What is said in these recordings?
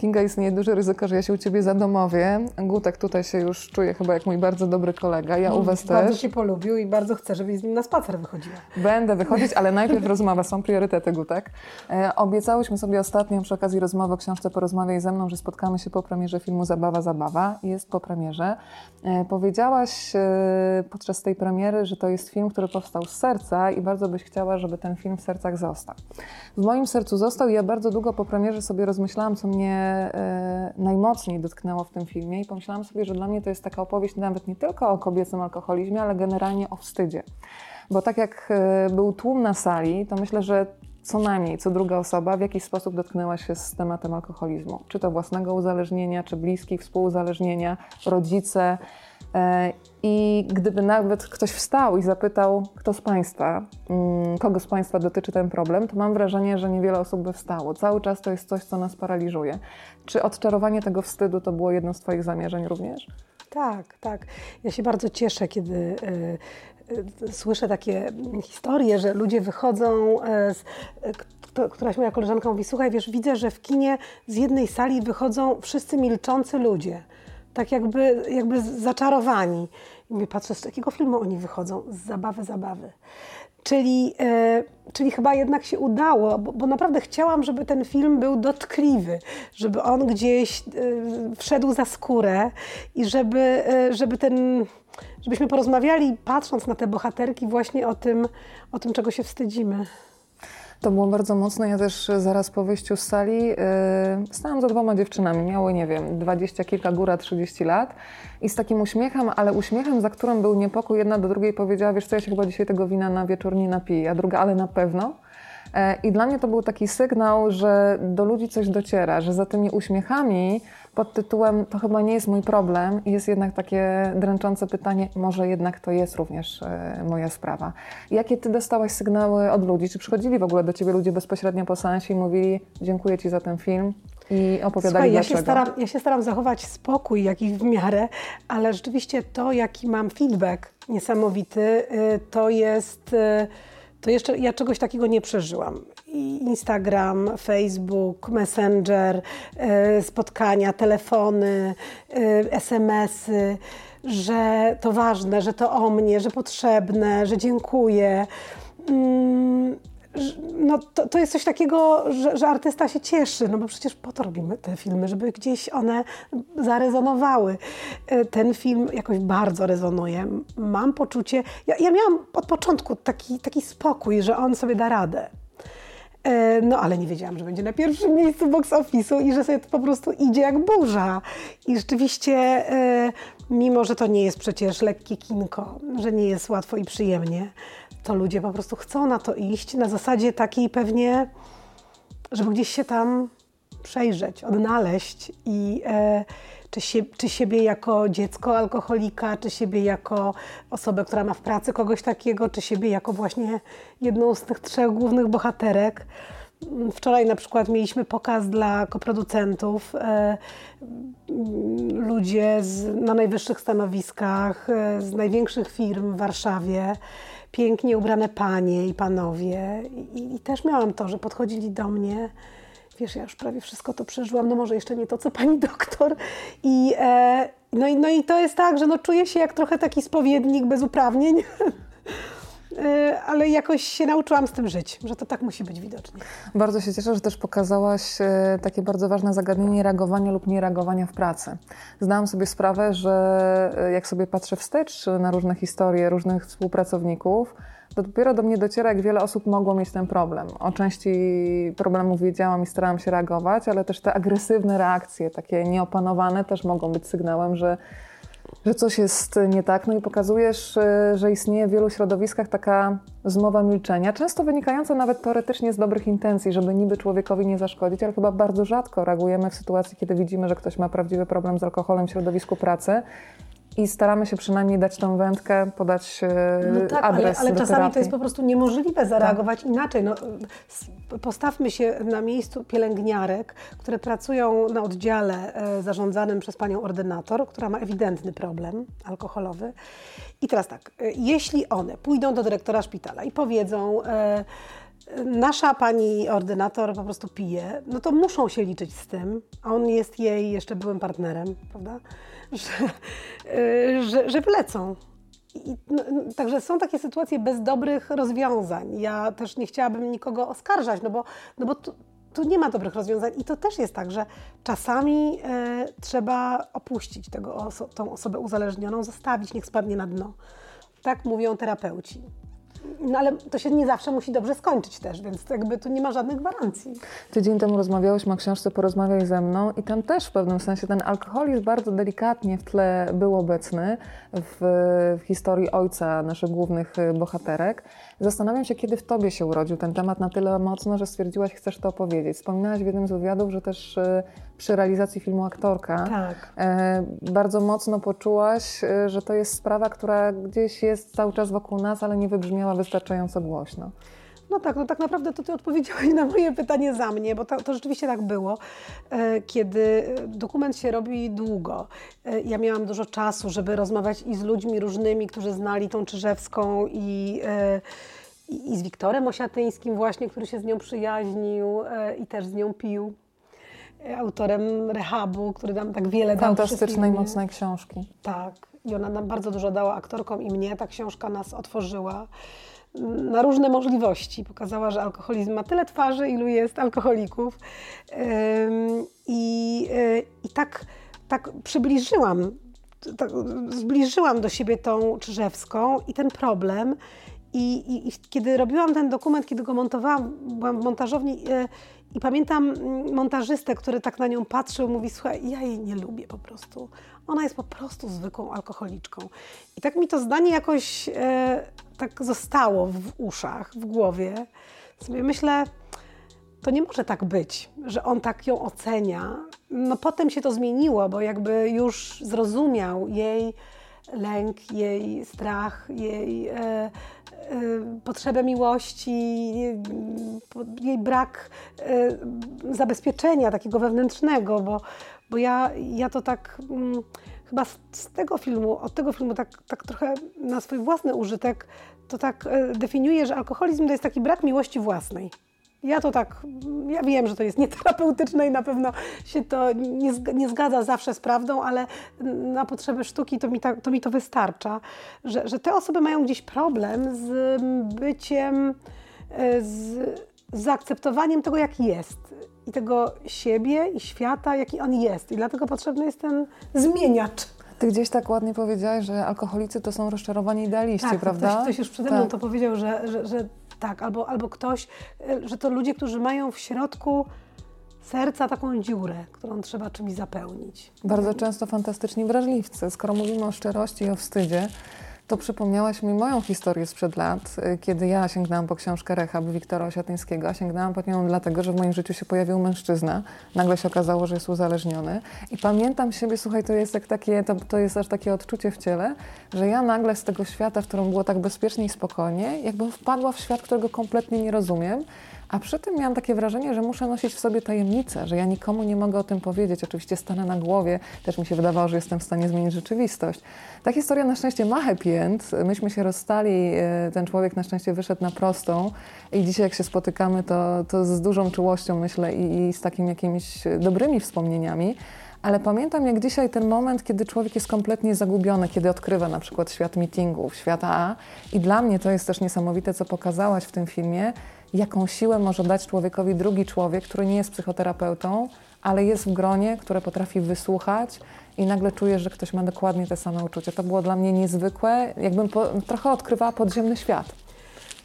Kinga, istnieje duże ryzyko, że ja się u Ciebie zadomowię. Gutek tutaj się już czuje chyba jak mój bardzo dobry kolega. Ja u Was Bardzo też. Cię polubił i bardzo chcę, żebyś z nim na spacer wychodziła. Będę wychodzić, ale najpierw rozmowa. Są priorytety, Gutek. E, obiecałyśmy sobie ostatnio przy okazji rozmowy o książce Porozmawiaj ze mną, że spotkamy się po premierze filmu Zabawa, Zabawa. Jest po premierze. E, powiedziałaś e, podczas tej premiery, że to jest film, który powstał z serca i bardzo byś chciała, żeby ten film w sercach został. W moim sercu został i ja bardzo długo po premierze sobie rozmyślałam, co mnie e, najmocniej dotknęło w tym filmie i pomyślałam sobie, że dla mnie to jest taka opowieść nawet nie tylko o kobiecym alkoholizmie, ale generalnie o wstydzie. Bo tak jak e, był tłum na sali, to myślę, że co najmniej co druga osoba w jakiś sposób dotknęła się z tematem alkoholizmu. Czy to własnego uzależnienia, czy bliskich, współuzależnienia, rodzice. E, I gdyby nawet ktoś wstał i zapytał, kto z Państwa, mm, kogo z Państwa dotyczy ten problem, to mam wrażenie, że niewiele osób by wstało. Cały czas to jest coś, co nas paraliżuje. Czy odczarowanie tego wstydu to było jedno z Twoich zamierzeń również? Tak, tak. Ja się bardzo cieszę, kiedy y, y, słyszę takie historie, że ludzie wychodzą, z, kto, któraś moja koleżanka mówi, słuchaj, wiesz, widzę, że w kinie z jednej sali wychodzą wszyscy milczący ludzie, tak jakby, jakby zaczarowani. I mówię, patrzę, z jakiego filmu oni wychodzą? Z zabawy, zabawy. Czyli, e, czyli chyba jednak się udało, bo, bo, naprawdę chciałam, żeby ten film był dotkliwy, żeby on gdzieś e, wszedł za skórę i żeby, e, żeby ten, żebyśmy porozmawiali, patrząc na te bohaterki, właśnie o tym, o tym czego się wstydzimy. To było bardzo mocne. Ja też zaraz po wyjściu z sali yy, stałam za dwoma dziewczynami. Miały, nie wiem, dwadzieścia kilka, góra 30 lat. I z takim uśmiechem, ale uśmiechem, za którym był niepokój, jedna do drugiej powiedziała, wiesz co, ja się chyba dzisiaj tego wina na wieczór nie napiję, a druga, ale na pewno. I dla mnie to był taki sygnał, że do ludzi coś dociera, że za tymi uśmiechami pod tytułem to chyba nie jest mój problem jest jednak takie dręczące pytanie, może jednak to jest również e, moja sprawa. Jakie ty dostałaś sygnały od ludzi? Czy przychodzili w ogóle do ciebie ludzie bezpośrednio po seansie i mówili dziękuję ci za ten film i opowiadali Słuchaj, ja? Się staram, ja się staram zachować spokój jakiś w miarę, ale rzeczywiście to, jaki mam feedback niesamowity, y, to jest... To jeszcze ja czegoś takiego nie przeżyłam. Instagram, Facebook, Messenger, e, spotkania, telefony, e, SMS-y, że to ważne, że to o mnie, że potrzebne, że dziękuję. No to, to jest coś takiego, że, że, artysta się cieszy, no bo przecież po to robimy te filmy, żeby gdzieś one zarezonowały. E, ten film jakoś bardzo rezonuje. Mam poczucie, ja, ja miałam od początku taki, taki spokój, że on sobie da radę. E, no, ale nie wiedziałam, że będzie na pierwszym miejscu box office'u i że sobie to po prostu idzie jak burza. I rzeczywiście, e, mimo że to nie jest przecież lekkie kinko, że nie jest łatwo i przyjemnie, to ludzie po prostu chcą na to iść na zasadzie takiej pewnie, żeby gdzieś się tam przejrzeć, odnaleźć i e, czy, czy siebie jako dziecko alkoholika, czy siebie jako osobę, która ma w pracy kogoś takiego, czy siebie jako właśnie jedną z tych trzech głównych bohaterek. Wczoraj na przykład mieliśmy pokaz dla koproducentów. E, ludzie z, na najwyższych stanowiskach, e, z największych firm w Warszawie pięknie ubrane panie i panowie. I, I, też miałam to, że podchodzili do mnie. Wiesz, ja już prawie wszystko to przeżyłam, no może jeszcze nie to, co pani doktor. I, e, no, i, no i to jest tak, że no czuję się jak trochę taki spowiednik bez uprawnień. E, ale jakoś się nauczyłam z tym żyć, że to tak musi być widocznie. Bardzo się cieszę, że też pokazałaś e, takie bardzo ważne zagadnienie reagowania lub niereagowania w pracy. Zdałam sobie sprawę, że e, jak sobie patrzę wstecz na różne historie różnych współpracowników, to dopiero do mnie dociera, jak wiele osób mogło mieć ten problem. O części problemów wiedziałam i starałam się reagować, ale też te agresywne reakcje, takie nieopanowane, też mogą być sygnałem, że że coś jest nie tak, no i pokazujesz, y, że istnieje w wielu środowiskach taka zmowa milczenia, często wynikająca nawet teoretycznie z dobrych intencji, żeby niby człowiekowi nie zaszkodzić, ale chyba bardzo rzadko reagujemy w sytuacji, kiedy widzimy, że ktoś ma prawdziwy problem z alkoholem w środowisku pracy i staramy się przynajmniej dać tą wędkę, podać e, no tak, adres. Ale, ale czasami terapii. to jest po prostu niemożliwe zareagować tak. inaczej. No, postawmy się na miejscu pielęgniarek, które pracują na oddziale e, zarządzanym przez panią ordynator, która ma ewidentny problem alkoholowy. I teraz tak, e, jeśli one pójdą do dyrektora szpitala i powiedzą, nasza pani ordynator po prostu pije, no to muszą się liczyć z tym, a on jest jej jeszcze byłym partnerem, prawda? Że, y, że, że wylecą. I, no, także są takie sytuacje bez dobrych rozwiązań. Ja też nie chciałabym nikogo oskarżać, no bo, no bo tu, tu nie ma dobrych rozwiązań i to też jest tak, że czasami e, trzeba opuścić tego oso tą osobę uzależnioną, zostawić, niech spadnie na dno. Tak mówią terapeuci. No ale to się nie zawsze musi dobrze skończyć też, więc jakby tu nie ma żadnych gwarancji. Tydzień temu rozmawiałyśmy o książce Porozmawiaj ze mną i tam też w pewnym sensie ten alkoholizm bardzo delikatnie w tle był obecny w, w historii ojca naszych głównych y, bohaterek. Zastanawiam się, kiedy w Tobie się urodził ten temat na tyle mocno, że stwierdziłaś, chcesz to opowiedzieć. Wspominałaś w jednym z wywiadów, że też y, przy realizacji filmu Aktorka Tak. e, bardzo mocno poczułaś, e, że to jest sprawa, która gdzieś jest cały czas wokół nas, ale nie wybrzmiała wystarczająco głośno. No tak, no tak naprawdę to Ty odpowiedziałeś na moje pytanie za mnie, bo to, to rzeczywiście tak było. E, Kiedy dokument się robi długo, e, ja miałam dużo czasu, żeby rozmawiać i z ludźmi różnymi, którzy znali tą Czyżewską i, e, i z Wiktorem Osiatyńskim właśnie, który się z nią przyjaźnił e, i też z nią pił. E, Autorem Rehabu, który nam tak wiele dał Fantastycznej, mocnej książki. Tak, i ona nam bardzo dużo dała aktorkom i mnie. Ta książka nas otworzyła na różne możliwości. Pokazała, że alkoholizm ma tyle twarzy, ilu jest alkoholików. I, y, i tak, tak przybliżyłam, tak, zbliżyłam do siebie tą Czyżewską i ten problem. I, i, I kiedy robiłam ten dokument, kiedy go montowałam, byłam w montażowni y, i pamiętam mm, montażystę, który tak na nią patrzył, mówi: Słuchaj, ja jej nie lubię po prostu. Ona jest po prostu zwykłą alkoholiczką. I tak mi to zdanie jakoś e, tak zostało w uszach, w głowie. Sobie myślę, to nie może tak być, że on tak ją ocenia. No potem się to zmieniło, bo jakby już zrozumiał jej lęk, jej strach, jej e, e, potrzebę miłości, jej, jej brak e, zabezpieczenia takiego wewnętrznego, bo, bo ja, ja to tak mm, chyba z, z tego filmu, od tego filmu tak, tak trochę na swój własny użytek, to tak e, definiuję, że alkoholizm to jest taki brak miłości własnej. Ja to tak, ja wiem, że to jest nieterapeutyczne i na pewno się to nie, nie zgadza zawsze z prawdą, ale na potrzeby sztuki to mi, ta, to, mi to wystarcza, że, że te osoby mają gdzieś problem z byciem, e, z zaakceptowaniem tego, jaki jest i tego siebie i świata, jaki on jest. I dlatego potrzebny jest ten zmieniacz. Ty gdzieś tak ładnie powiedziałaś, że alkoholicy to są rozczarowani idealiści, Tak, prawda? Ktoś, ktoś już przede mną Tak. to powiedział, że, że, że tak, albo, albo ktoś, że to ludzie, którzy mają w środku serca taką dziurę, którą trzeba czymś zapełnić. Bardzo często fantastyczni wrażliwcy. Skoro mówimy o szczerości i o wstydzie, to przypomniałaś mi moją historię sprzed lat, y, kiedy ja sięgnęłam po książkę Rehab Wiktora Osiatyńskiego. Sięgnęłam po nią dlatego, że w moim życiu się pojawił mężczyzna. Nagle się okazało, że jest uzależniony. I pamiętam siebie, słuchaj, to jest, jak takie, to, to jest aż takie odczucie w ciele, że ja nagle z tego świata, w którym było tak bezpiecznie i spokojnie, jakbym wpadła w świat, którego kompletnie nie rozumiem. A przy tym miałam takie wrażenie, że muszę nosić w sobie tajemnicę, że ja nikomu nie mogę o tym powiedzieć. Oczywiście stanę na głowie, też mi się wydawało, że jestem w stanie zmienić rzeczywistość. Ta historia na szczęście ma happy end. Myśmy się rozstali, e, ten człowiek na szczęście wyszedł na prostą i dzisiaj jak się spotykamy, to, to z dużą czułością myślę i, i z takimi jakimiś dobrymi wspomnieniami. Ale pamiętam jak dzisiaj ten moment, kiedy człowiek jest kompletnie zagubiony, kiedy odkrywa na przykład świat meetingów, świata A. I dla mnie to jest też niesamowite, co pokazałaś w tym filmie, jaką siłę może dać człowiekowi drugi człowiek, który nie jest psychoterapeutą, ale jest w gronie, które potrafi wysłuchać i nagle czujesz, że ktoś ma dokładnie te same uczucia. To było dla mnie niezwykłe, jakbym po, trochę odkrywała podziemny świat.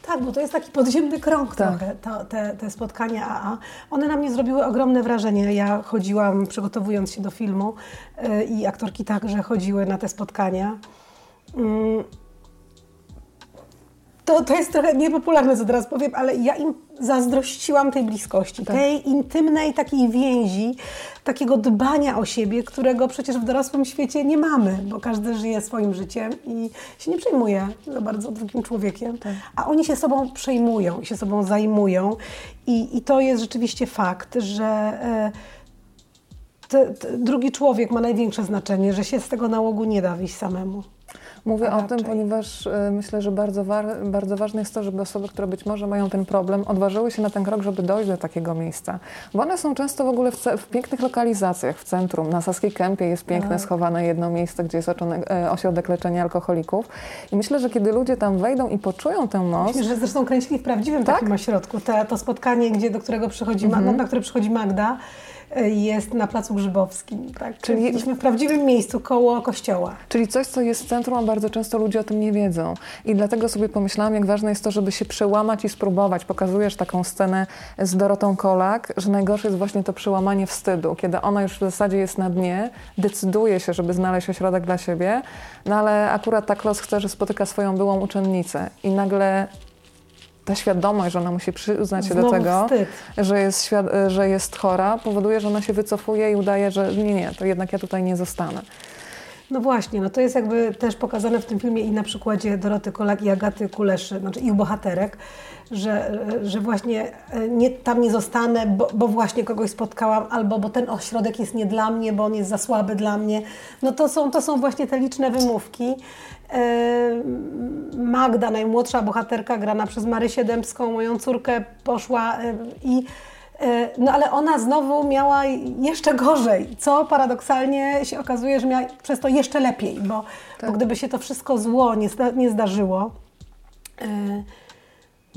Tak, bo to jest taki podziemny krąg Tak. trochę, to, te, te spotkania AA. One na mnie zrobiły ogromne wrażenie. Ja chodziłam, przygotowując się do filmu yy, i aktorki także chodziły na te spotkania. Mm. To, to jest trochę niepopularne, co teraz powiem, ale ja im zazdrościłam tej bliskości, Tak. tej intymnej takiej więzi, takiego dbania o siebie, którego przecież w dorosłym świecie nie mamy, bo każdy żyje swoim życiem i się nie przejmuje za bardzo drugim człowiekiem, a oni się sobą przejmują i się sobą zajmują i, i to jest rzeczywiście fakt, że e, te, te, drugi człowiek ma największe znaczenie, że się z tego nałogu nie da wyjść samemu. Mówię o tym, ponieważ e, myślę, że bardzo, bardzo ważne jest to, żeby osoby, które być może mają ten problem, odważyły się na ten krok, żeby dojść do takiego miejsca. Bo one są często w ogóle w, w pięknych lokalizacjach, w centrum. Na Saskiej Kępie jest piękne, Tak. schowane jedno miejsce, gdzie jest e, ośrodek leczenia alkoholików. I myślę, że kiedy ludzie tam wejdą i poczują tę moc, Myśmy, że zresztą kręcili w prawdziwym Tak? takim ośrodku. Te, to spotkanie, gdzie, do którego przychodzi, Mhm. Na które przychodzi Magda, y, jest na Placu Grzybowskim. Tak? Czyli- byliśmy w prawdziwym miejscu, koło kościoła. Czyli coś, co jest w centrum, a bardzo często ludzie o tym nie wiedzą. I dlatego sobie pomyślałam, jak ważne jest to, żeby się przełamać i spróbować. Pokazujesz taką scenę z Dorotą Kolak, że najgorsze jest właśnie to przełamanie wstydu, kiedy ona już w zasadzie jest na dnie, decyduje się, żeby znaleźć ośrodek dla siebie, no ale akurat tak los chce, że spotyka swoją byłą uczennicę i nagle ta świadomość, że ona musi przyznać się do Znowu tego, wstyd. że jest, że jest chora, powoduje, że ona się wycofuje i udaje, że nie, nie, to jednak ja tutaj nie zostanę. No właśnie, no to jest jakby też pokazane w tym filmie i na przykładzie Doroty Kolak i Agaty Kuleszy, znaczy ich bohaterek, że, że właśnie e, nie, tam nie zostanę, bo, bo właśnie kogoś spotkałam, albo bo ten ośrodek jest nie dla mnie, bo on jest za słaby dla mnie. No to są, to są właśnie te liczne wymówki. E, Magda, najmłodsza bohaterka, grana przez Marysię Dębską, moją córkę, poszła e, i No ale ona znowu miała jeszcze gorzej, co paradoksalnie się okazuje, że miała przez to jeszcze lepiej, bo, Tak. bo gdyby się to wszystko zło nie, nie zdarzyło,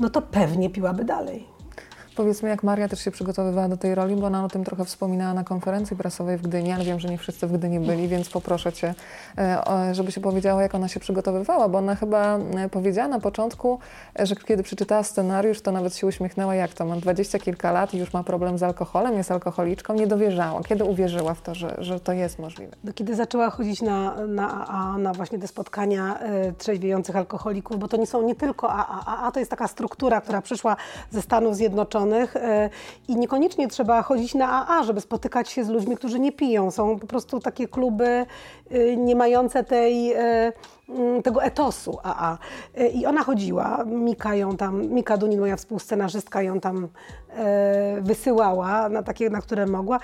no to pewnie piłaby dalej. Powiedzmy, jak Maria też się przygotowywała do tej roli, bo ona o tym trochę wspominała na konferencji prasowej w Gdyni, ale wiem, że nie wszyscy w Gdyni byli, więc poproszę Cię, e, żeby się powiedziała, jak ona się przygotowywała, bo ona chyba e, powiedziała na początku, e, że kiedy przeczytała scenariusz, to nawet się uśmiechnęła, jak to, ma dwadzieścia kilka lat i już ma problem z alkoholem, jest alkoholiczką, nie dowierzała. Kiedy uwierzyła w to, że, że to jest możliwe? No, kiedy zaczęła chodzić na, na AA, na właśnie te spotkania e, trzeźwiejących alkoholików, bo to nie są nie tylko AA. AA to jest taka struktura, która przyszła ze Stanów Zjednoczonych e, i niekoniecznie trzeba chodzić na AA, żeby spotykać się z ludźmi, którzy nie piją. Są po prostu takie kluby e, nie mające tej, e, mm, tego etosu AA. E, I ona chodziła, Mika ją tam, Mika Dunin, moja współscenarzystka, ją tam e, wysyłała na takie, na które mogła.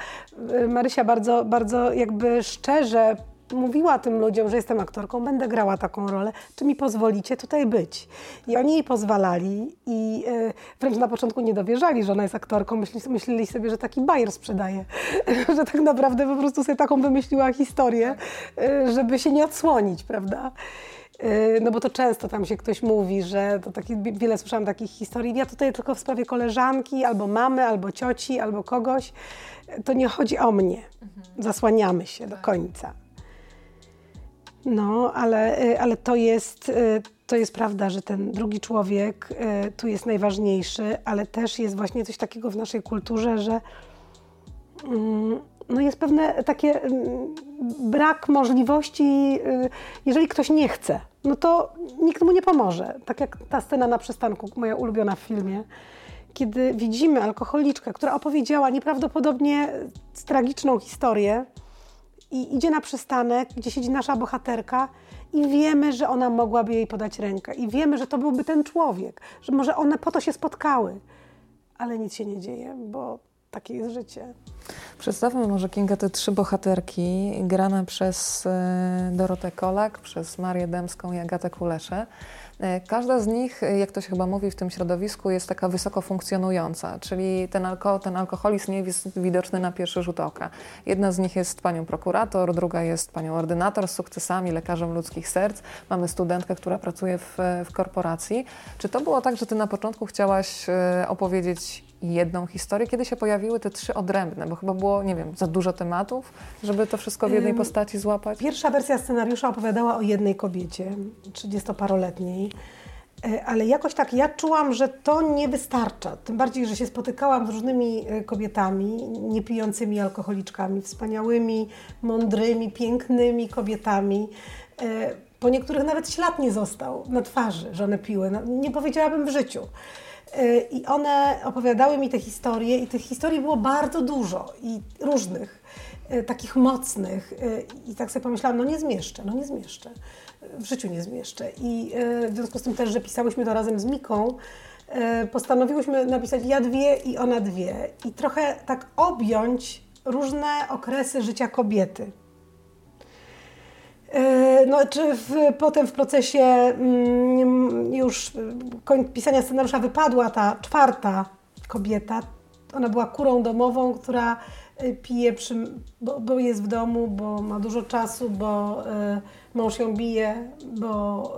Marysia bardzo, bardzo jakby szczerze mówiła tym ludziom, że jestem aktorką, będę grała taką rolę, czy mi pozwolicie tutaj być? I oni jej pozwalali i e, wręcz na początku nie dowierzali, że ona jest aktorką, myśleli, myśleli sobie, że taki bajer sprzedaje, że tak naprawdę po prostu sobie taką wymyśliła historię, e, żeby się nie odsłonić, prawda? E, No bo to często tam się ktoś mówi, że to taki, wiele słyszałam takich historii. Ja tutaj tylko w sprawie koleżanki, albo mamy, albo cioci, albo kogoś. To nie chodzi o mnie. Zasłaniamy się do końca. No, ale, y, ale to, jest, y, to jest prawda, że ten drugi człowiek y, tu jest najważniejszy, ale też jest właśnie coś takiego w naszej kulturze, że mm, no jest pewne takie mm, brak możliwości, jeżeli ktoś nie chce, no to nikt mu nie pomoże. Tak jak ta scena na przystanku, moja ulubiona w filmie, kiedy widzimy alkoholiczkę, która opowiedziała nieprawdopodobnie tragiczną historię, i idzie na przystanek, gdzie siedzi nasza bohaterka i wiemy, że ona mogłaby jej podać rękę i wiemy, że to byłby ten człowiek, że może one po to się spotkały, ale nic się nie dzieje, bo takie jest życie. Przedstawmy może Kinga te trzy bohaterki, grane przez e, Dorotę Kolak, przez Marię Dębską i Agatę Kuleszę. E, Każda z nich, e, jak to się chyba mówi w tym środowisku, jest taka wysoko funkcjonująca, czyli ten, alko ten alkoholizm nie jest widoczny na pierwszy rzut oka. Jedna z nich jest panią prokurator, druga jest panią ordynator z sukcesami, lekarzem ludzkich serc. Mamy studentkę, która pracuje w, w korporacji. Czy to było tak, że ty na początku chciałaś e, opowiedzieć jedną historię? Kiedy się pojawiły te trzy odrębne? Bo chyba było, nie wiem, za dużo tematów, żeby to wszystko w jednej postaci złapać? Pierwsza wersja scenariusza opowiadała o jednej kobiecie, 30-paroletniej, e, ale jakoś tak ja czułam, że to nie wystarcza. Tym bardziej, że się spotykałam z różnymi e, kobietami, niepijącymi alkoholiczkami, wspaniałymi, mądrymi, pięknymi kobietami. E, Po niektórych nawet ślad nie został na twarzy, że one piły. No, Nie powiedziałabym w życiu. E, I one opowiadały mi te historie, i tych historii było bardzo dużo i różnych, e, takich mocnych. E, I tak sobie pomyślałam, no nie zmieszczę, no nie zmieszczę. W życiu nie zmieszczę. I w związku z tym też, że pisałyśmy to razem z Miką, postanowiłyśmy napisać ja dwie i ona dwie. I trochę tak objąć różne okresy życia kobiety. E, no, czy w, potem w procesie mm, już koń, pisania scenariusza wypadła ta czwarta kobieta. Ona była kurą domową, która e, pije, przy, bo, bo jest w domu, bo ma dużo czasu, bo y, mąż ją bije, bo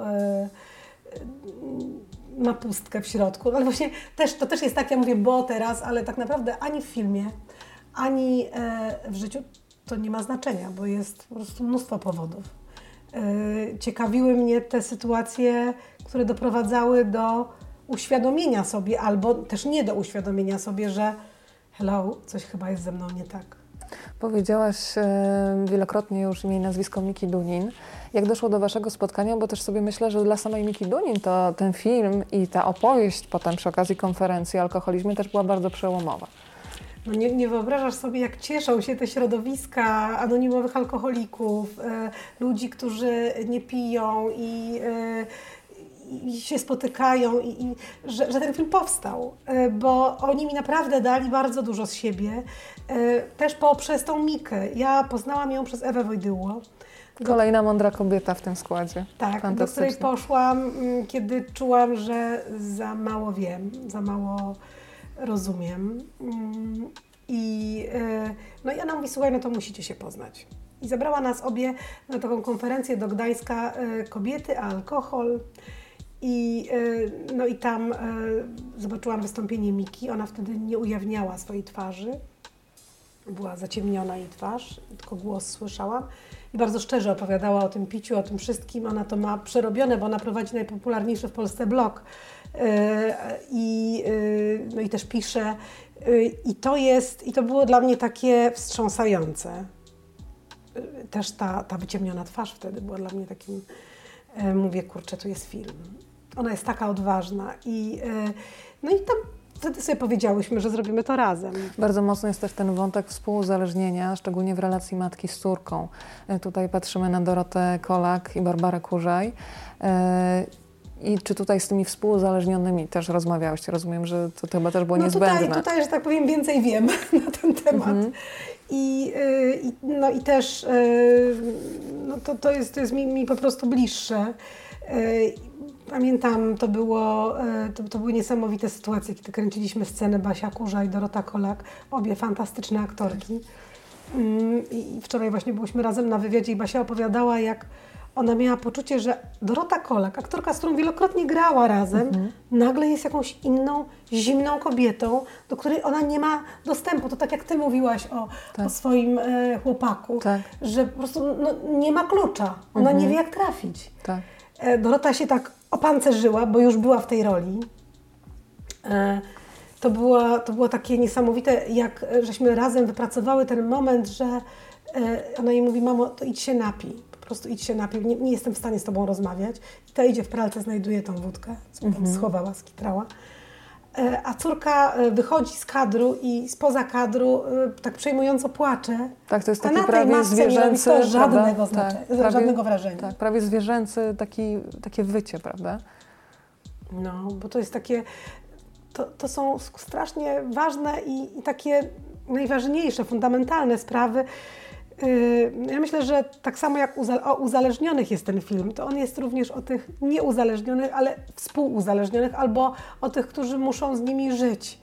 y, ma pustkę w środku. Ale właśnie też, to też jest tak, ja mówię bo teraz, ale tak naprawdę ani w filmie, ani y, w życiu to nie ma znaczenia, bo jest po prostu mnóstwo powodów. Ciekawiły mnie te sytuacje, które doprowadzały do uświadomienia sobie, albo też nie do uświadomienia sobie, że hello, coś chyba jest ze mną nie tak. Powiedziałaś e, wielokrotnie już imię i nazwisko Miki Dunin. Jak doszło do Waszego spotkania, bo też sobie myślę, że dla samej Miki Dunin to ten film i ta opowieść potem przy okazji konferencji o alkoholizmie też była bardzo przełomowa. No nie, nie, wyobrażasz sobie, jak cieszą się te środowiska anonimowych alkoholików, e, ludzi, którzy nie piją i e, i się spotykają i, i że, że, ten film powstał, e, bo oni mi naprawdę dali bardzo dużo z siebie, e, też poprzez tą Mikę. Ja poznałam ją przez Ewę Wojdyło. Kolejna mądra kobieta w tym składzie. Tak, do której poszłam, mm, kiedy czułam, że za mało wiem, za mało rozumiem. Mm, I, e, no i ona mówi, słuchaj, no to musicie się poznać. I zabrała nas obie na taką konferencję do Gdańska Kobiety, a alkohol. I, e, no i tam e, zobaczyłam wystąpienie Miki. Ona wtedy nie ujawniała swojej twarzy. Była zaciemniona jej twarz, tylko głos słyszałam. I bardzo szczerze opowiadała o tym piciu, o tym wszystkim. Ona to ma przerobione, bo ona prowadzi najpopularniejszy w Polsce blog. E, I, no i też pisze. I to jest, i to było dla mnie takie wstrząsające. Też ta, ta wyciemniona twarz wtedy była dla mnie takim, mówię, kurczę, tu jest film. Ona jest taka odważna i e, no i tam wtedy sobie powiedziałyśmy, że zrobimy to razem. Bardzo mocno jest też ten wątek współuzależnienia, szczególnie w relacji matki z córką. E, tutaj patrzymy na Dorotę Kolak i Barbarę Kurzaj. I czy tutaj z tymi współuzależnionymi też rozmawiałyście? Rozumiem, że to, to chyba też było no niezbędne. Tutaj, tutaj, że tak powiem, więcej wiem na ten temat. Mhm. I, i, no i też no to, to jest, to jest mi, mi po prostu bliższe. Pamiętam, to, było, to, to były niesamowite sytuacje, kiedy kręciliśmy scenę Basia Kurza i Dorota Kolak, obie fantastyczne aktorki. Mm, I wczoraj właśnie byliśmy razem na wywiadzie i Basia opowiadała, jak ona miała poczucie, że Dorota Kolak, aktorka, z którą wielokrotnie grała razem, mhm. nagle jest jakąś inną, zimną kobietą, do której ona nie ma dostępu. To tak jak Ty mówiłaś o, tak. o swoim e, chłopaku, tak. że po prostu no, nie ma klucza. Ona mhm. nie wie, jak trafić. Tak. E, Dorota się tak opancerzyła, bo już była w tej roli. E, to było, to było takie niesamowite, jak żeśmy razem wypracowały ten moment, że e, ona jej mówi, mamo, to idź się napij, prostu idź się napij, nie, nie jestem w stanie z tobą rozmawiać. I ta idzie w pralce, znajduje tą wódkę, co tam mhm. schowała, skitrała. E, a córka wychodzi z kadru i spoza kadru tak przejmująco płacze. Tak, to jest taki prawie zwierzęcy, to żadnego, znaczenia, tak, prawie, żadnego wrażenia. Tak, prawie zwierzęcy taki, takie wycie, prawda? No, bo to jest takie, to, to są strasznie ważne i, i takie najważniejsze, fundamentalne sprawy. Yy, ja myślę, że tak samo jak o uzależnionych jest ten film, to on jest również o tych nieuzależnionych, ale współuzależnionych, albo o tych, którzy muszą z nimi żyć.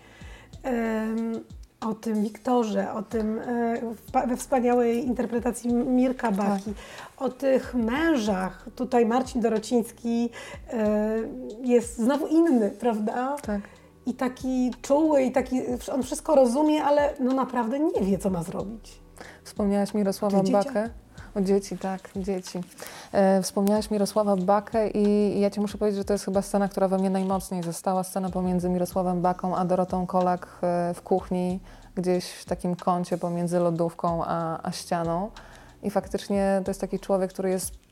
O tym Wiktorze, o tym e, we wspaniałej interpretacji Mirka Baki, tak. o tych mężach. Tutaj Marcin Dorociński jest znowu inny, prawda? Tak. I taki czuły, i taki, on wszystko rozumie, ale no naprawdę nie wie, co ma zrobić. Wspomniałaś Mirosława Bakę. O dzieci, tak, dzieci. E, wspomniałaś Mirosława Bakę i ja Ci muszę powiedzieć, że to jest chyba scena, która we mnie najmocniej została. Scena pomiędzy Mirosławem Baką a Dorotą Kolak e, w kuchni, gdzieś w takim kącie pomiędzy lodówką a, a ścianą. I faktycznie to jest taki człowiek, który jest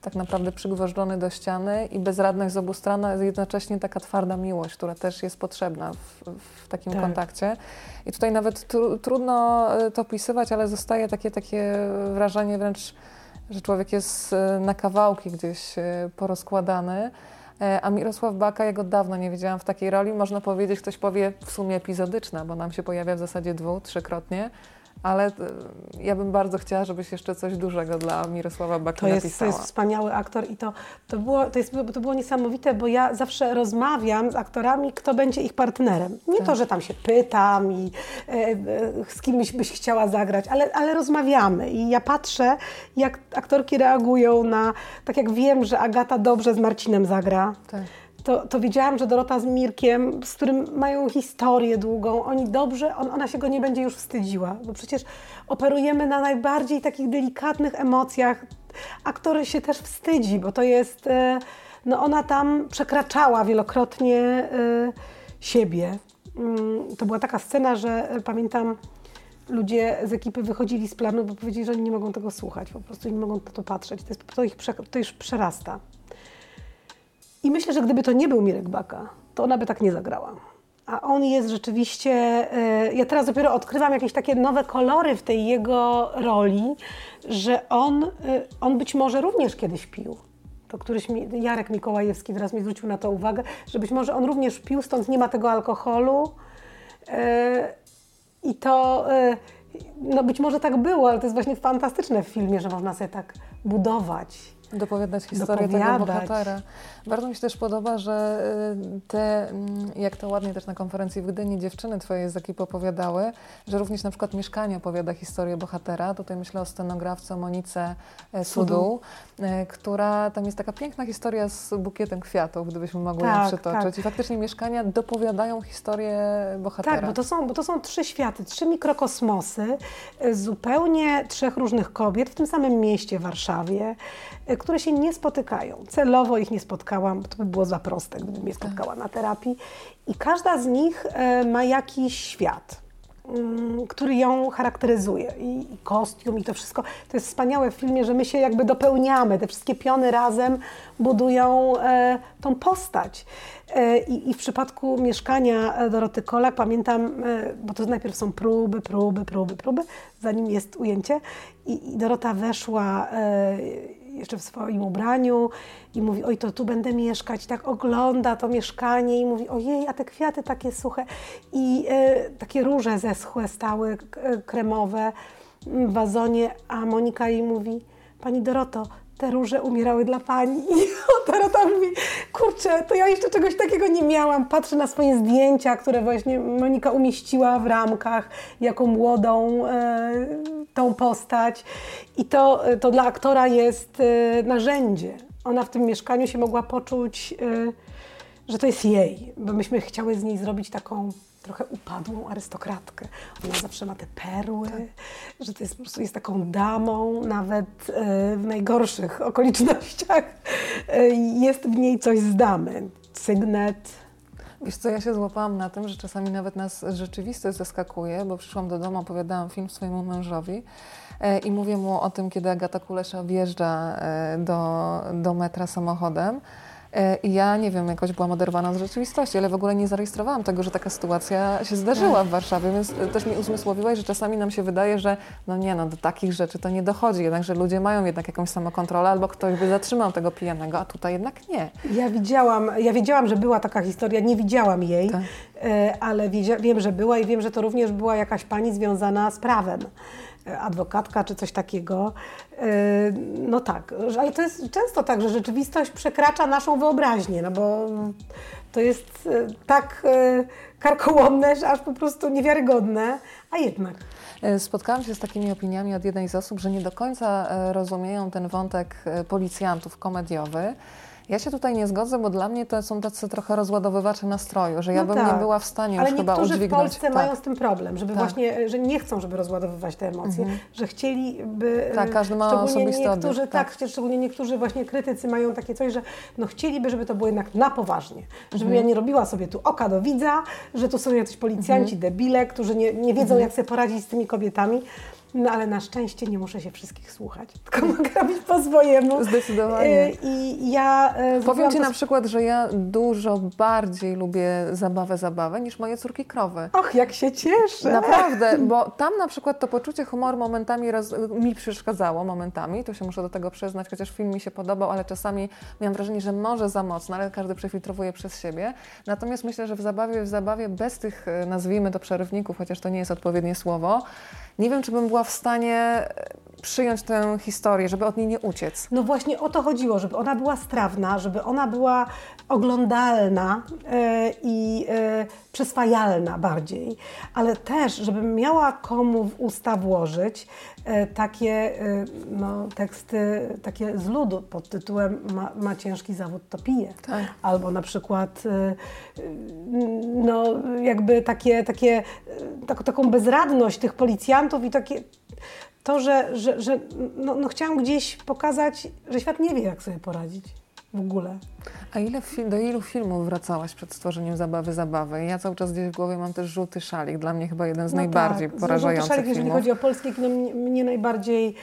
tak naprawdę przygwożdżony do ściany i bezradność z obu stron, a jednocześnie taka twarda miłość, która też jest potrzebna w, w takim tak. kontakcie. I tutaj nawet tru, trudno e, to opisywać, ale zostaje takie, takie wrażenie wręcz, że człowiek jest e, na kawałki gdzieś e, porozkładany. A Mirosław Baka, ja go dawno nie widziałam w takiej roli. Można powiedzieć, ktoś powie w sumie epizodyczna, bo nam się pojawia w zasadzie dwu, trzykrotnie ale e, ja bym bardzo chciała, żebyś jeszcze coś dużego dla Mirosława Baki To jest, to napisała. jest wspaniały aktor i to, to, było, to, jest, to było niesamowite, bo ja zawsze rozmawiam z aktorami, kto będzie ich partnerem. Nie to, że tam się pytam i e, e, z kimś byś chciała zagrać, ale, ale rozmawiamy i ja patrzę, jak aktorki reagują na, tak jak wiem, że Agata dobrze z Marcinem zagra, Tak. To, to widziałam, że Dorota z Mirkiem, z którym mają historię długą, oni dobrze, on, ona się go nie będzie już wstydziła, bo przecież operujemy na najbardziej takich delikatnych emocjach. Aktor się też wstydzi, bo to jest, e, no ona tam przekraczała wielokrotnie e, siebie. Mm, To była taka scena, że e, pamiętam, ludzie z ekipy wychodzili z planu, bo powiedzieli, że oni nie mogą tego słuchać, po prostu nie mogą na to patrzeć. To, jest, to, ich, prze- to już przerasta. I myślę, że gdyby to nie był Mirek Baka, to ona by tak nie zagrała. A on jest rzeczywiście. e, Ja teraz dopiero odkrywam jakieś takie nowe kolory w tej jego roli, że on, e, on być może również kiedyś pił. To któryś mi, Jarek Mikołajewski teraz mi zwrócił na to uwagę, że być może on również pił, stąd nie ma tego alkoholu. E, I to. No być może tak było, ale to jest właśnie fantastyczne w filmie, że można sobie tak budować. Dopowiadać historię tego bohatera. Bardzo mi się też podoba, że y, te, mm, jak to ładnie też na konferencji w Gdyni dziewczyny twoje z ekipy opowiadały, że również na przykład mieszkanie opowiada historię bohatera. Tutaj myślę o scenografce Monice e, Sudu, e, która, tam jest taka piękna historia z bukietem kwiatów, gdybyśmy mogły ją Tak, przytoczyć. tak. I faktycznie mieszkania dopowiadają historię bohatera. Tak, bo to, są, bo to są trzy światy, trzy mikrokosmosy, e, zupełnie trzech różnych kobiet w tym samym mieście, Warszawie, które się nie spotykają. Celowo ich nie spotkałam, bo to by było za proste, gdybym je spotkała na terapii. I każda z nich e, ma jakiś świat. mm, Który ją charakteryzuje I, kostium, i to wszystko. To jest wspaniałe w filmie, że my się jakby dopełniamy. Te wszystkie piony razem budują e, tą postać. E, I, w przypadku mieszkania Doroty Kolak pamiętam, bo to najpierw są próby, próby, próby, próby, zanim jest ujęcie. I, Dorota weszła jeszcze w swoim ubraniu i mówi, oj, to tu będę mieszkać. Tak ogląda to mieszkanie i mówi, ojej, a te kwiaty takie suche. I e, takie róże zeschłe stały, e, kremowe w wazonie, a Monika jej mówi, pani Doroto, te róże umierały dla pani. I Dorota mówi, kurczę, to ja jeszcze czegoś takiego nie miałam. Patrzę na swoje zdjęcia, które właśnie Monika umieściła w ramkach jako młodą e, tą postać. I to, to dla aktora jest e, narzędzie. Ona w tym mieszkaniu się mogła poczuć, e, że to jest jej, bo myśmy chciały z niej zrobić taką trochę upadłą arystokratkę. Ona zawsze ma te perły, że to jest po prostu jest taką damą, nawet e, w najgorszych okolicznościach e, jest w niej coś z damy. Sygnet. Wiesz co, ja się złapałam na tym, że czasami nawet nas rzeczywistość zaskakuje, bo przyszłam do domu, opowiadałam film swojemu mężowi e, i mówię mu o tym, kiedy Agata Kulesza wjeżdża do, do metra samochodem. E, I ja nie wiem, jakoś byłam oderwana od rzeczywistości, ale w ogóle nie zarejestrowałam tego, że taka sytuacja się zdarzyła w Warszawie, więc e, też mi uzmysłowiłaś, że czasami nam się wydaje, że no nie, no do takich rzeczy to nie dochodzi, jednakże ludzie mają jednak jakąś samokontrolę albo ktoś by zatrzymał tego pijanego, a tutaj jednak nie. Ja widziałam, ja wiedziałam, że była taka historia, nie widziałam jej, Tak. e, ale wiem, że była i wiem, że to również była jakaś pani związana z prawem. Adwokatka czy coś takiego. E, No tak, ale to jest często tak, że rzeczywistość przekracza naszą wyobraźnię, no bo to jest e, tak e, karkołomne, że aż po prostu niewiarygodne, a jednak. Spotkałam się z takimi opiniami od jednej z osób, że nie do końca rozumieją ten wątek policjantów komediowy. Ja się tutaj nie zgodzę, bo dla mnie to są tacy trochę rozładowywacze nastroju, że ja No bym tak. nie była w stanie Ale już chyba niektórzy w udźwignąć. Polsce tak. mają z tym problem, żeby Tak. właśnie, że nie chcą, żeby rozładowywać te emocje, że chcieliby... Tak, e, każdy ma szczególnie niektórzy, tak. tak. szczególnie niektórzy właśnie krytycy mają takie coś, że no chcieliby, żeby to było jednak na poważnie. Żeby Mhm. ja nie robiła sobie tu oka do widza, że tu są jacyś policjanci, Mhm. debile, którzy nie, nie wiedzą, jak sobie poradzić z tymi kobietami. No ale na szczęście nie muszę się wszystkich słuchać, tylko mogę robić po swojemu. Zdecydowanie. E, I ja... e, Powiem Ci na przykład, że ja dużo bardziej lubię zabawę, zabawę niż moje córki krowy. Och, jak się cieszę! Naprawdę, bo tam na przykład to poczucie humoru momentami roz, mi przeszkadzało, momentami, to się muszę do tego przyznać, chociaż film mi się podobał, ale czasami miałam wrażenie, że może za mocno, ale każdy przefiltrowuje przez siebie. Natomiast myślę, że w zabawie, w zabawie bez tych, e, nazwijmy to przerywników, chociaż to nie jest odpowiednie słowo, nie wiem, czy bym była w stanie e, przyjąć tę historię, żeby od niej nie uciec. No właśnie o to chodziło, żeby ona była strawna, żeby ona była oglądalna e, i e, przyswajalna bardziej, ale też, żebym miała komu w usta włożyć takie e, no, teksty takie z ludu pod tytułem ma, ma ciężki zawód, to pije. Tak. Albo na przykład e, no, jakby takie, takie, e, tak, taką bezradność tych policjantów i takie to, że, że, że no, no chciałam gdzieś pokazać, że świat nie wie, jak sobie poradzić w ogóle. A ile do ilu filmów wracałaś przed stworzeniem Zabawy Zabawy? Ja cały czas gdzieś w głowie mam też Żółty Szalik, dla mnie chyba jeden z najbardziej tak. porażających Żółty szalik, filmów. Jeżeli chodzi o polskie kino, mnie, najbardziej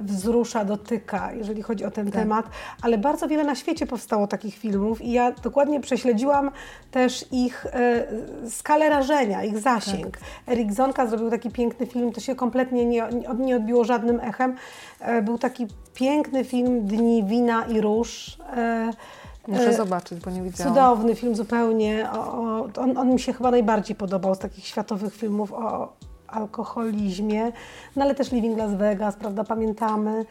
wzrusza, dotyka, jeżeli chodzi o ten Tak. temat, ale bardzo wiele na świecie powstało takich filmów i ja dokładnie prześledziłam też ich e, skalę rażenia, ich zasięg. Tak. Erik Zonka zrobił taki piękny film, to się kompletnie nie, nie- odbiło żadnym echem. E, był taki piękny film Dni wina i róż. E, Muszę e, zobaczyć, bo nie widziałam. Cudowny film zupełnie. O, o, on, on mi się chyba najbardziej podobał z takich światowych filmów o alkoholizmie, no ale też Living Las Vegas, prawda, pamiętamy.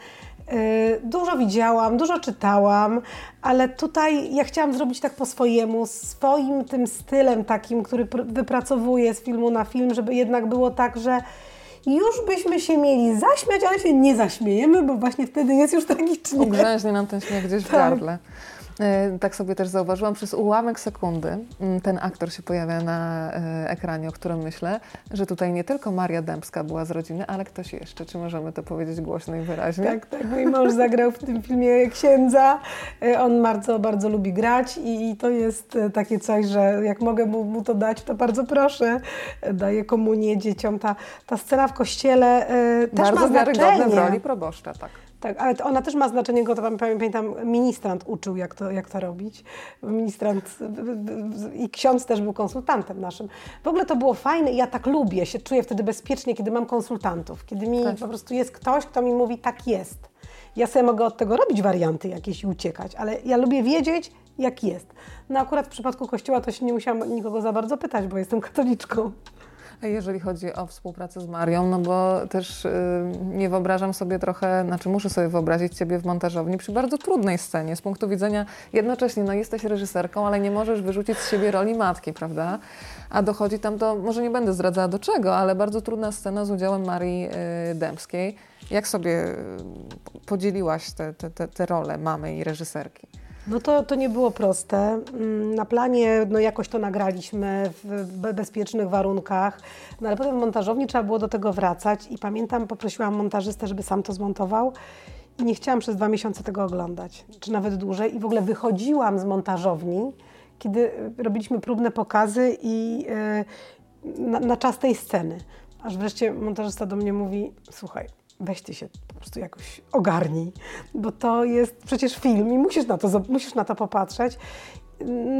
Yy, Dużo widziałam, dużo czytałam, ale tutaj ja chciałam zrobić tak po swojemu, swoim tym stylem takim, który pr- wypracowuję z filmu na film, żeby jednak było tak, że już byśmy się mieli zaśmiać, ale się nie zaśmiejemy, bo właśnie wtedy jest już tragicznie. Ugrzęźnie nam ten śmiech gdzieś w Tak. gardle. E, Tak sobie też zauważyłam, przez ułamek sekundy mm, ten aktor się pojawia na e, ekranie, o którym myślę, że tutaj nie tylko Maria Dębska była z rodziny, ale ktoś jeszcze. Czy możemy to powiedzieć głośno i wyraźnie? Tak, tak. Mój mąż zagrał w tym filmie księdza. E, On bardzo, bardzo lubi grać i, to jest takie coś, że jak mogę mu, mu to dać, to bardzo proszę. Daję komunię dzieciom. Ta, ta scena w kościele też Bardzo ma wiarygodne w znaczenie. roli proboszcza, tak. Tak, ale ona też ma znaczenie, go to pam- pamiętam, ministrant uczył, jak to, jak to robić. Ministrant i ksiądz też był konsultantem naszym. W ogóle to było fajne i ja tak lubię, się czuję wtedy bezpiecznie, kiedy mam konsultantów, kiedy mi Tak. po prostu jest ktoś, kto mi mówi, tak jest. Ja sobie mogę od tego robić warianty jakieś i uciekać, ale ja lubię wiedzieć, jak jest. No akurat w przypadku kościoła to się nie musiałam nikogo za bardzo pytać, bo jestem katoliczką. Jeżeli chodzi o współpracę z Marią, no bo też y, nie wyobrażam sobie trochę, znaczy muszę sobie wyobrazić Ciebie w montażowni przy bardzo trudnej scenie z punktu widzenia jednocześnie, no jesteś reżyserką, ale nie możesz wyrzucić z siebie roli matki, prawda? A dochodzi tam do, może nie będę zdradzała do czego, ale bardzo trudna scena z udziałem Marii y, Dębskiej. Jak sobie y, podzieliłaś te, te, te, te role mamy i reżyserki? No to, to nie było proste. Mm, Na planie no jakoś to nagraliśmy w be- bezpiecznych warunkach, no ale potem w montażowni trzeba było do tego wracać i pamiętam, poprosiłam montażystę, żeby sam to zmontował i nie chciałam przez dwa miesiące tego oglądać, czy nawet dłużej i w ogóle wychodziłam z montażowni, kiedy e, robiliśmy próbne pokazy i e, na, na czas tej sceny. Aż wreszcie montażysta do mnie mówi, słuchaj, weź ty się po prostu jakoś ogarnij, bo to jest przecież film i musisz na to, musisz na to popatrzeć.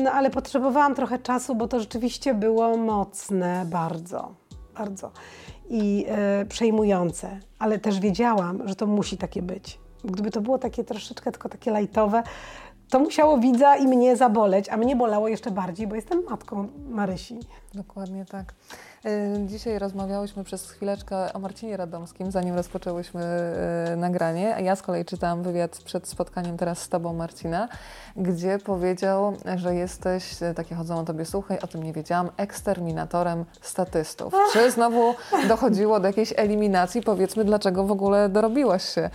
No ale potrzebowałam trochę czasu, bo to rzeczywiście było mocne bardzo, bardzo i e, przejmujące, ale też wiedziałam, że to musi takie być. Gdyby to było takie troszeczkę tylko takie lajtowe, to musiało widza i mnie zaboleć, a mnie bolało jeszcze bardziej, bo jestem matką Marysi. Dokładnie tak. Y, Dzisiaj rozmawiałyśmy przez chwileczkę o Marcinie Radomskim, zanim rozpoczęłyśmy y, nagranie. A ja z kolei czytałam wywiad przed spotkaniem teraz z Tobą, Marcina, gdzie powiedział, że jesteś, y, takie chodzą o Tobie słuchaj, o tym nie wiedziałam, eksterminatorem statystów. Czy znowu dochodziło do jakiejś eliminacji? Powiedzmy, dlaczego w ogóle dorobiłaś się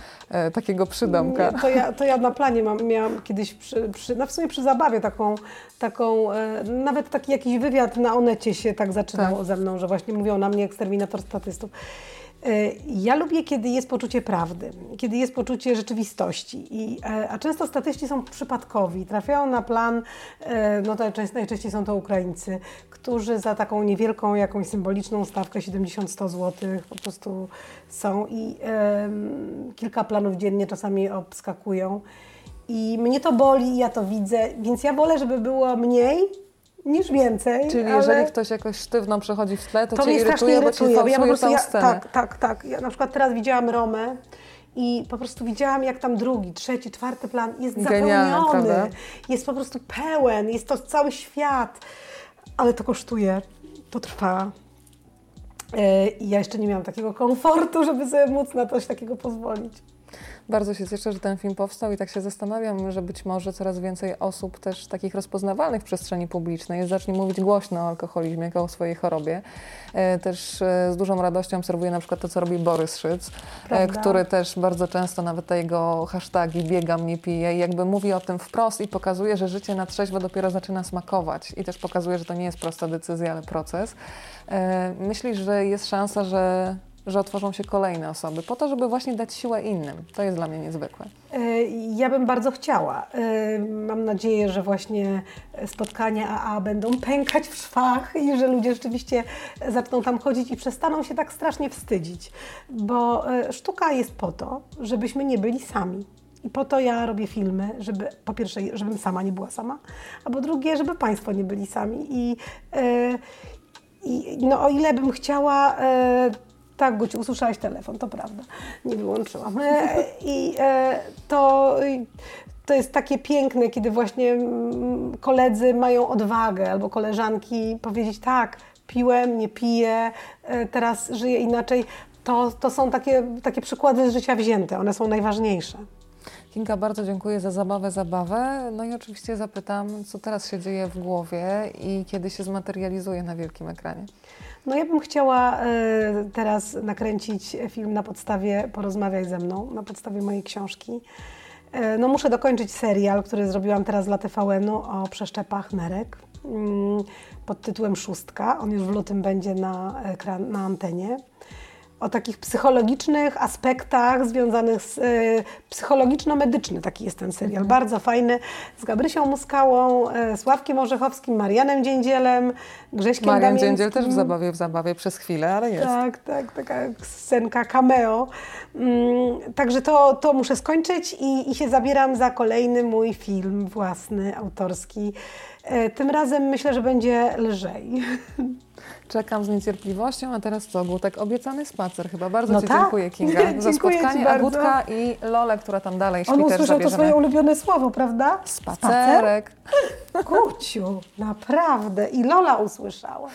takiego przydomka? Nie, to, ja, to ja na planie mam, miałam kiedyś, przy, przy, no w sumie przy zabawie taką, taką e, nawet taki jakiś wywiad na Onecie się tak zaczynał Tak. ze mną, że właśnie mówią na mnie eksterminator statystów. E, Ja lubię, kiedy jest poczucie prawdy, kiedy jest poczucie rzeczywistości, I, e, a często statyści są przypadkowi, trafiają na plan, e, no to najczęściej są to Ukraińcy, którzy za taką niewielką, jakąś symboliczną stawkę 70-100 zł po prostu są i kilka planów dziennie czasami obskakują. I mnie to boli, ja to widzę, więc ja wolę, żeby było mniej niż więcej. Czyli ale jeżeli ktoś jakoś sztywno przechodzi w tle, to, to Cię mnie strasznie irytuje, bo irytuje. bo ja po prostu, tą ja, tak, tak, tak. Ja na przykład teraz widziałam Romę i po prostu widziałam, jak tam drugi, trzeci, czwarty plan jest Genialne, zapełniony, prawda? jest po prostu pełen, jest to cały świat, ale to kosztuje, to trwa. E, I ja jeszcze nie miałam takiego komfortu, żeby sobie móc na coś takiego pozwolić. Bardzo się cieszę, że ten film powstał i tak się zastanawiam, że być może coraz więcej osób też takich rozpoznawalnych w przestrzeni publicznej zacznie mówić głośno o alkoholizmie jako o swojej chorobie. E, Też e, z dużą radością obserwuję na przykład to, co robi Borys Szyc, e, Prawda. który też bardzo często nawet te jego hasztagi biegam, nie piję i jakby mówi o tym wprost i pokazuje, że życie na trzeźwo dopiero zaczyna smakować i też pokazuje, że to nie jest prosta decyzja, ale proces. Myślisz, że jest szansa, że że otworzą się kolejne osoby, po to, żeby właśnie dać siłę innym. To jest dla mnie niezwykłe. E, Ja bym bardzo chciała. E, Mam nadzieję, że właśnie spotkania AA będą pękać w szwach i że ludzie rzeczywiście zaczną tam chodzić i przestaną się tak strasznie wstydzić. Bo e, sztuka jest po to, żebyśmy nie byli sami. I po to ja robię filmy, żeby po pierwsze, żebym sama nie była sama, a po drugie, żeby Państwo nie byli sami. I, e, i no, o ile bym chciała. E, tak, Guciu, usłyszałaś telefon, to prawda. Nie wyłączyłam. E, I e, to, to jest takie piękne, kiedy właśnie mm, koledzy mają odwagę albo koleżanki powiedzieć tak, piłem, nie piję, e, teraz żyję inaczej. To, to są takie, takie przykłady z życia wzięte, one są najważniejsze. Kinga, bardzo dziękuję za zabawę, zabawę. No i oczywiście zapytam, co teraz się dzieje w głowie i kiedy się zmaterializuje na wielkim ekranie. No ja bym chciała e, teraz nakręcić film na podstawie Porozmawiaj ze mną, na podstawie mojej książki. E, no muszę dokończyć serial, który zrobiłam teraz dla TVN-u o przeszczepach nerek mm, pod tytułem Szóstka. On już w lutym będzie na, na antenie. O takich psychologicznych aspektach związanych z... E, psychologiczno-medyczny taki jest ten serial. Bardzo fajny. Z Gabrysią Muskałą, e, Sławkiem Orzechowskim, Marianem Dziędzielem, Grześkiem Marian Damińskim. Dziędziel też w zabawie, w zabawie przez chwilę, ale jest. Tak, tak, taka scenka cameo. Mm, także to, to muszę skończyć i, i się zabieram za kolejny mój film własny, autorski. E, Tym razem myślę, że będzie lżej. Czekam z niecierpliwością, a teraz co? Gutek, obiecany spacer chyba. Bardzo No Ci tak. dziękuję, Kinga, za Dziękuję Ci spotkanie. A bardzo. Gutka i Lolę, która tam dalej śpi, On usłyszał to zabierzemy. swoje ulubione słowo, prawda? Spacerek. Kuciu, naprawdę. I Lola usłyszała.